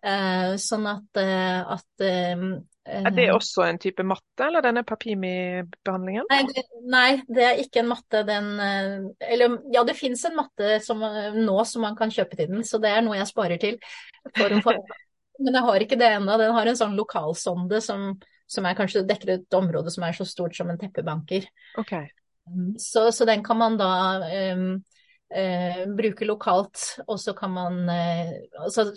Speaker 2: Eh, sånn at, at
Speaker 1: Er det også en type matte, eller denne papimi-behandlingen?
Speaker 2: Nei, nei, det er ikke en matte. Den Eller ja, det fins en matte som, nå som man kan kjøpe til den, så det er noe jeg sparer til. Men jeg har ikke det ennå. Den har en sånn lokalsonde som som er kanskje dekker et område som er så stort som en teppebanker.
Speaker 1: Okay.
Speaker 2: Mm, så, så, den kan man da um, Eh, bruke lokalt, og så kan man eh, altså,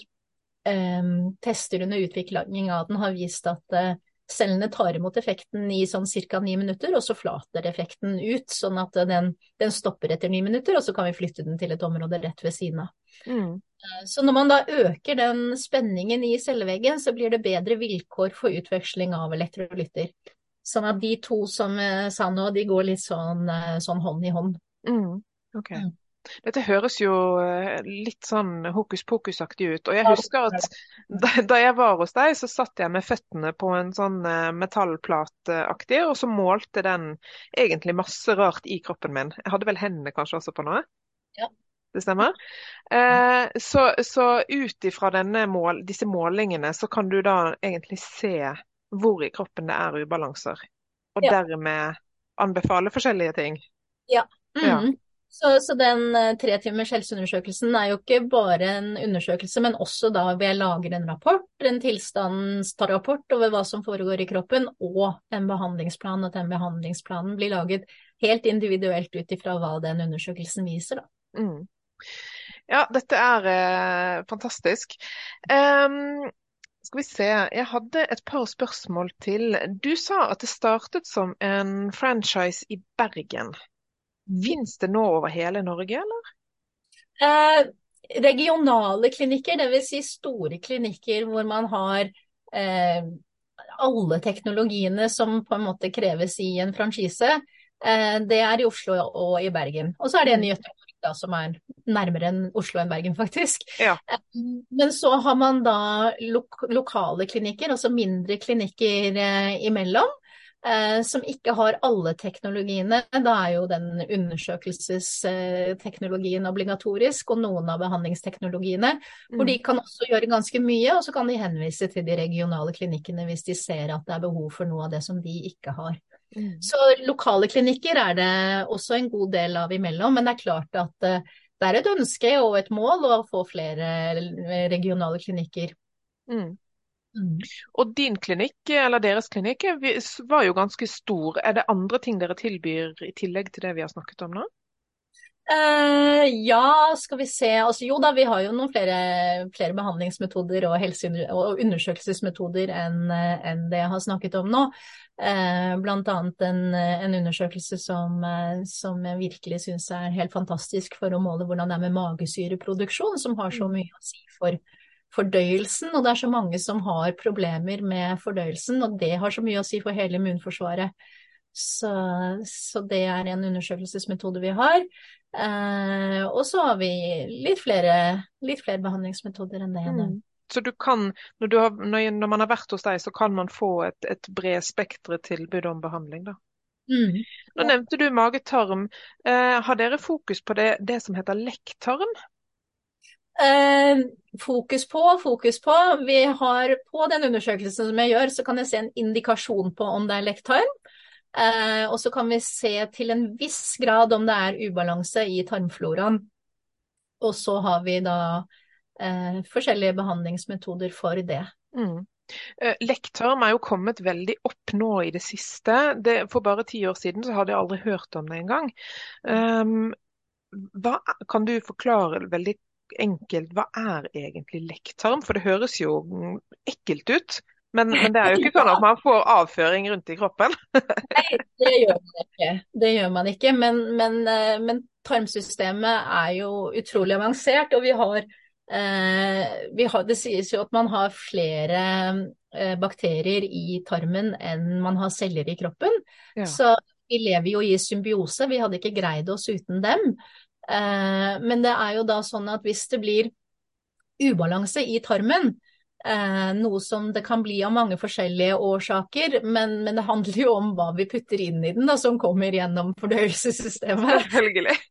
Speaker 2: Tester under utvikling av den har vist at uh, cellene tar imot effekten i sånn ca. ni minutter, og så flater effekten ut, sånn at den, den, stopper etter ni minutter, og så kan vi flytte den til et område rett ved siden av. Mm. Eh, så når man da øker den spenningen i celleveggen, så blir det bedre vilkår for utveksling av elektrolytter. Sånn at de to som sa nå, de går litt sånn, eh, sånn hånd i hånd.
Speaker 1: Mm. Okay. Mm. Dette høres jo eh, litt sånn hokus pokus-aktig ut. Og jeg husker at da, jeg var hos deg, så satt jeg med føttene på en sånn metallplateaktig, og så målte den egentlig masse rart i kroppen min. Jeg hadde vel hendene kanskje også på noe?
Speaker 2: Ja.
Speaker 1: Det stemmer? Eh, så, så ut ifra mål, disse målingene, så kan du da egentlig se hvor i kroppen det er ubalanser. Og ja. dermed anbefale forskjellige ting.
Speaker 2: Ja. Mm -hmm. ja. Så, så, den uh, tre timers helseundersøkelsen er jo ikke bare en undersøkelse, men også da jeg lager en rapport, en tilstandsrapport over hva som foregår i kroppen, og en behandlingsplan. At den behandlingsplanen blir laget helt individuelt ut ifra hva den undersøkelsen viser. Da.
Speaker 1: Mm. Ja, dette er eh, fantastisk. Um, skal vi se, jeg hadde et par spørsmål til. Du sa at det startet som en franchise i Bergen. Fins det nå over hele Norge, eller?
Speaker 2: Eh, regionale klinikker, dvs. Si store klinikker hvor man har eh, alle teknologiene som på en måte kreves i en franchise. Eh, det er i Oslo og i Bergen. Og så er det en i. Göteborg da, som er nærmere enn Oslo enn Bergen, faktisk.
Speaker 1: Ja.
Speaker 2: Eh, men så har man da lok lokale klinikker, altså mindre klinikker eh, imellom. Eh, som ikke har alle teknologiene. Da er jo den undersøkelsesteknologien obligatorisk, og noen av behandlingsteknologiene. Mm. Hvor de kan også gjøre ganske mye, og så kan de henvise til de regionale klinikkene hvis de ser at det er behov for noe av det som de ikke har. Mm. Så lokale klinikker er det også en god del av imellom, men det er klart at eh, det er et ønske og et mål å få flere regionale klinikker.
Speaker 1: Mm. Mm. Og din klinikk, eller deres klinikk, var jo ganske stor. Er det andre ting dere tilbyr i tillegg til det vi har snakket om nå?
Speaker 2: Uh, ja, skal vi se. Altså, jo da, vi har jo noen flere, flere behandlingsmetoder og, og undersøkelsesmetoder enn en det jeg har snakket om nå. Uh, blant annet en, en undersøkelse som, som, jeg virkelig syns er helt fantastisk for å måle hvordan det er med magesyreproduksjon, som har så mm. mye å si for fordøyelsen. Og det er så mange som har problemer med fordøyelsen, og det har så mye å si for hele immunforsvaret. Så, så, det er en undersøkelsesmetode vi har. Eh, og så har vi litt flere, litt flere behandlingsmetoder enn det. Mm.
Speaker 1: Så du kan, når, du har, når, man har vært hos deg, så kan man få et, et bredspektret tilbud om behandling, da?
Speaker 2: Mm.
Speaker 1: Nå nevnte du magetarm. Eh, har dere fokus på det, det som heter lekktarm?
Speaker 2: Eh, fokus på, fokus på. Vi har på den undersøkelsen som jeg gjør, så kan jeg se en indikasjon på om det er lekktarm. Eh, og så kan vi se til en viss grad om det er ubalanse i tarmfloraen. Og så har vi da eh, forskjellige behandlingsmetoder for det.
Speaker 1: Mm. Eh, Lekktarm er jo kommet veldig opp nå i det siste. Det, for bare ti år siden så hadde jeg aldri hørt om det engang. Um, hva, kan du forklare veldig enkelt, hva er egentlig lekktarm? For det høres jo ekkelt ut. Men, men, det er jo ikke sånn at man får avføring rundt i kroppen?
Speaker 2: Nei, det gjør man ikke. Det gjør man ikke. Men, men, eh, men tarmsystemet er jo utrolig avansert, og vi har Eh, har, det sies jo at man har flere eh, bakterier i tarmen enn man har celler i kroppen. Ja. Så vi lever jo i symbiose, vi hadde ikke greid oss uten dem. Eh, men det er jo da sånn at hvis det blir ubalanse i tarmen, Eh, noe som det kan bli av mange forskjellige årsaker, men, men, det handler jo om hva vi putter inn i den, da, som kommer gjennom fordøyelsessystemet.
Speaker 1: Selvfølgelig.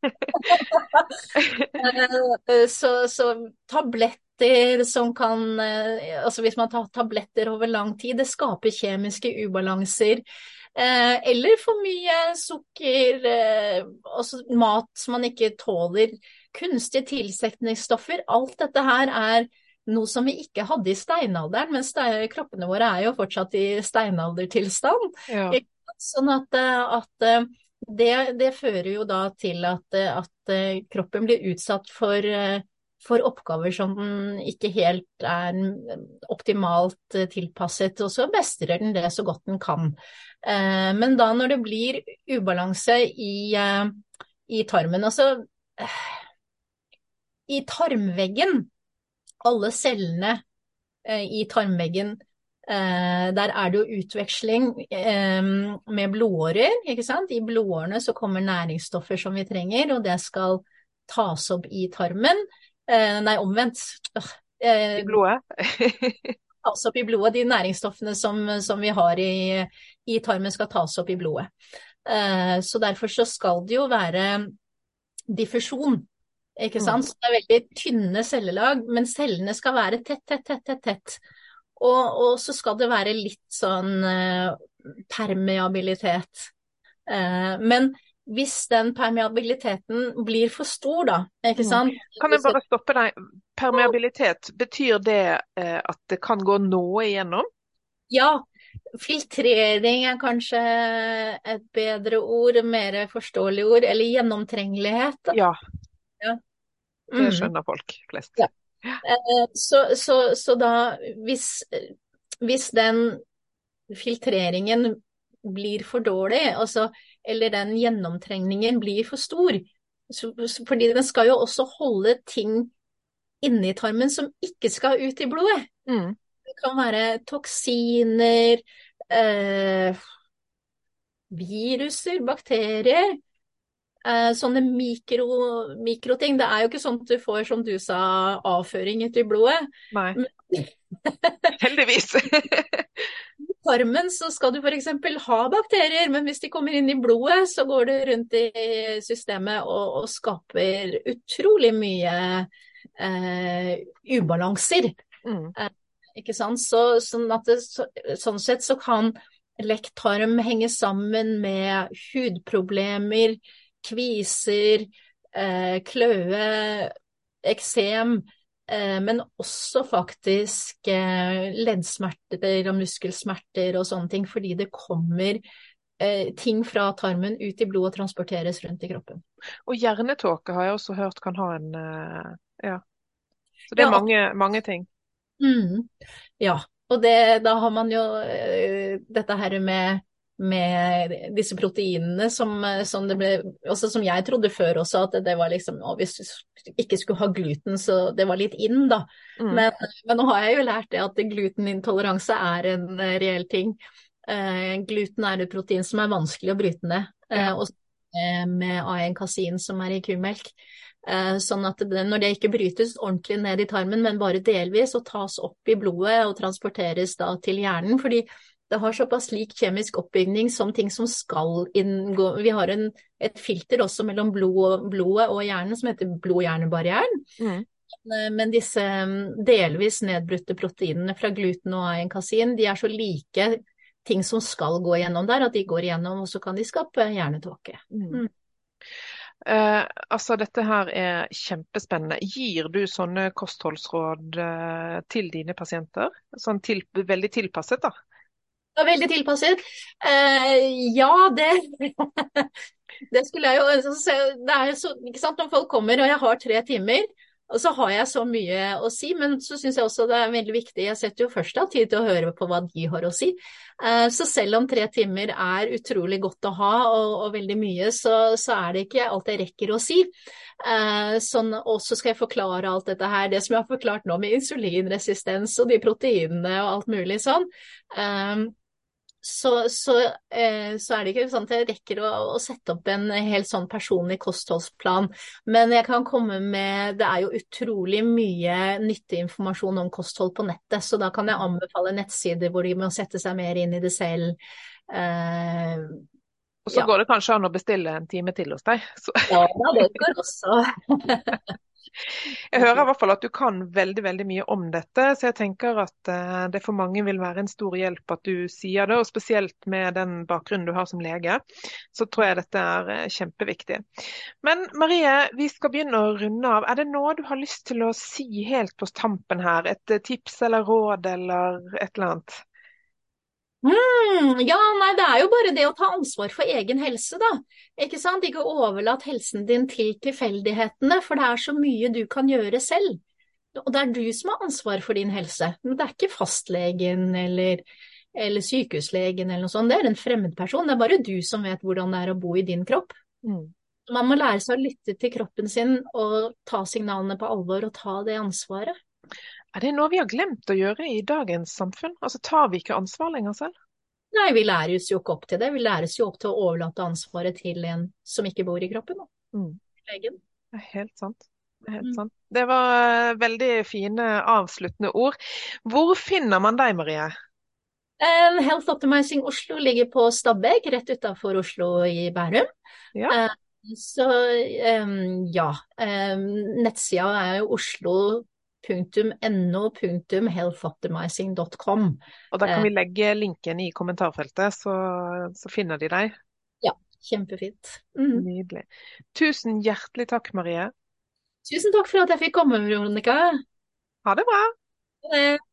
Speaker 2: Eh, så, så, tabletter som kan Altså hvis man tar tabletter over lang tid, det skaper kjemiske ubalanser. Eh, eller for mye sukker, altså mat som man ikke tåler, kunstige tilsetningsstoffer. Alt dette her er noe som vi ikke hadde i steinalderen, men kroppene våre er jo fortsatt i steinaldertilstand. Ja. Sånn at, eh, at det, det, fører jo da til at, at kroppen blir utsatt for, for, oppgaver som den ikke helt er optimalt tilpasset, og så mestrer den det så godt den kan. Men da når det blir ubalanse i, i tarmen, altså i tarmveggen alle cellene eh, i tarmveggen eh, der er det jo utveksling eh, med blodårer. ikke sant? I blodårene så kommer næringsstoffer som vi trenger, og det skal tas opp i tarmen. Nei, omvendt.
Speaker 1: I blodet?
Speaker 2: tas opp i blodet. De næringsstoffene som, som vi har i, i, tarmen skal tas opp i blodet. Så derfor så skal det jo være diffusjon ikke mm. sant? Så det er veldig tynne cellelag, men cellene skal være tett, tett, tett, tett. tett. Og, og så skal det være litt sånn permeabilitet. Men hvis den permeabiliteten blir for stor, da, ikke mm. sant
Speaker 1: Kan jeg bare stoppe deg. Permeabilitet, betyr det uh, at det kan gå noe igjennom?
Speaker 2: Ja. Filtrering er kanskje et bedre ord, mer forståelig ord. Eller gjennomtrengelighet.
Speaker 1: Ja, ja. Det mm. skjønner folk flest. Ja.
Speaker 2: Eh, så, så, så, da, hvis, hvis, den filtreringen blir for dårlig, altså, eller den gjennomtrengningen blir for stor, fordi den skal jo også holde ting inni tarmen som ikke skal ut i blodet. Mm. Det kan være toksiner, eh, viruser, bakterier. Eh, sånne mikro, mikroting. Det er jo ikke at du får, som du sa, avføring i blodet.
Speaker 1: Nei. Heldigvis.
Speaker 2: Tarmen så skal du f.eks. ha bakterier, men hvis de kommer inn i blodet, så går det rundt i systemet og, og skaper utrolig mye eh, ubalanser. Mm. Eh, ikke sant? Så, sånn, det, så, sånn sett så kan lekt tarm henge sammen med hudproblemer, kviser, eh, kløe, eksem, men også faktisk eh, leddsmerter og muskelsmerter og sånne ting, fordi det kommer eh, ting fra tarmen ut i blodet og transporteres rundt i kroppen.
Speaker 1: Og hjernetåke har jeg også hørt kan ha en eh, Ja. Så det er ja. mange, mange ting.
Speaker 2: Mm, ja. Og det, da har man jo dette her med med disse proteinene som, som, ble, som, jeg trodde før også at det var liksom å, Hvis du ikke skulle ha gluten, så det var litt inn, da. Mm. Men, men, nå har jeg jo lært det at glutenintoleranse er en uh, reell ting. Uh, gluten er et protein som er vanskelig å bryte ned. Uh, og med A1-kasin som er i kumelk. Sånn at det, når det ikke brytes ordentlig ned i tarmen, men bare delvis, og tas opp i blodet og transporteres da til hjernen. fordi det har såpass lik kjemisk oppbygning som ting som skal inngå Vi har en, et filter også mellom blod blodet og hjernen som heter blod-hjernebarrieren. Mm. men disse mm, delvis nedbrutte proteinene fra gluten og aenkasin, de er så like ting som skal gå gjennom der, at de går igjennom, og så kan de skape hjernetåke. Mm.
Speaker 1: Uh, altså, dette her er kjempespennende. Gir du sånne kostholdsråd uh, til dine pasienter? Sånn til, veldig tilpasset, da?
Speaker 2: Ja, veldig tilpasset. Uh, ja, det Det skulle jeg jo altså, Det er så, ikke sant, når folk kommer og jeg har tre timer, og så har jeg så mye å si, men så syns jeg også det er veldig viktig. Jeg setter jo først av tid til å høre på hva de har å si. Eh, så selv om tre timer er utrolig godt å ha og, og veldig mye, så, så, er det ikke alt jeg rekker å si. Eh, sånn, og så skal jeg forklare alt dette her, det som jeg har forklart nå med insulinresistens og de proteinene og alt mulig sånn. Så, så, eh, så, er det ikke sånn at jeg rekker å, å, sette opp en helt sånn personlig kostholdsplan. Men jeg kan komme med Det er jo utrolig mye nyttig informasjon om kosthold på nettet, så da kan jeg anbefale nettsider hvor de må sette seg mer inn i det selv. Eh,
Speaker 1: og så ja. går det kanskje an å bestille en time til hos deg?
Speaker 2: Så. Ja, det går også.
Speaker 1: Jeg hører i hvert fall at du kan veldig veldig mye om dette, så jeg tenker at uh, det for mange vil være en stor hjelp at du sier det. Og spesielt med den bakgrunnen du har som lege, så tror jeg dette er uh, kjempeviktig. Men Marie, vi skal begynne å runde av. Er det noe du har lyst til å si helt på tampen her? Et uh, tips eller råd eller et eller annet?
Speaker 2: Mm, ja, nei, det er jo bare det å ta ansvar for egen helse, da. Ikke sant? Ikke overlat helsen din til tilfeldighetene, for det er så mye du kan gjøre selv. Og det er du som har ansvar for din helse. Men det er ikke fastlegen eller, eller sykehuslegen eller noe sånt. Det er en fremmedperson. Det er bare du som vet hvordan det er å bo i din kropp. Mm. Man må lære seg å lytte til kroppen sin og ta signalene på alvor og ta det ansvaret.
Speaker 1: Er det noe vi har glemt å gjøre i dagens samfunn? Altså Tar vi ikke ansvar lenger selv?
Speaker 2: Nei, vi læres jo ikke opp til det. Vi læres jo opp til å overlate ansvaret til en som ikke bor i kroppen. Mm. Legen.
Speaker 1: Det er helt sant. Det, helt mm. sant. det var eh, veldig fine avsluttende ord. Hvor finner man deg, Marie?
Speaker 2: Um, Health Optimizing Oslo ligger på Stabekk, rett utafor Oslo i Bærum. Ja. Uh, så um, ja. Um, nettsida er jo Oslo .no.healthoptimizing.com.
Speaker 1: Og da kan vi eh. legge linken i kommentarfeltet, så, så finner de deg?
Speaker 2: Ja, kjempefint. Mm.
Speaker 1: Nydelig. Tusen hjertelig takk, Marie.
Speaker 2: Tusen takk for at jeg fikk komme, Veronica.
Speaker 1: Ha det bra.
Speaker 2: Ha det.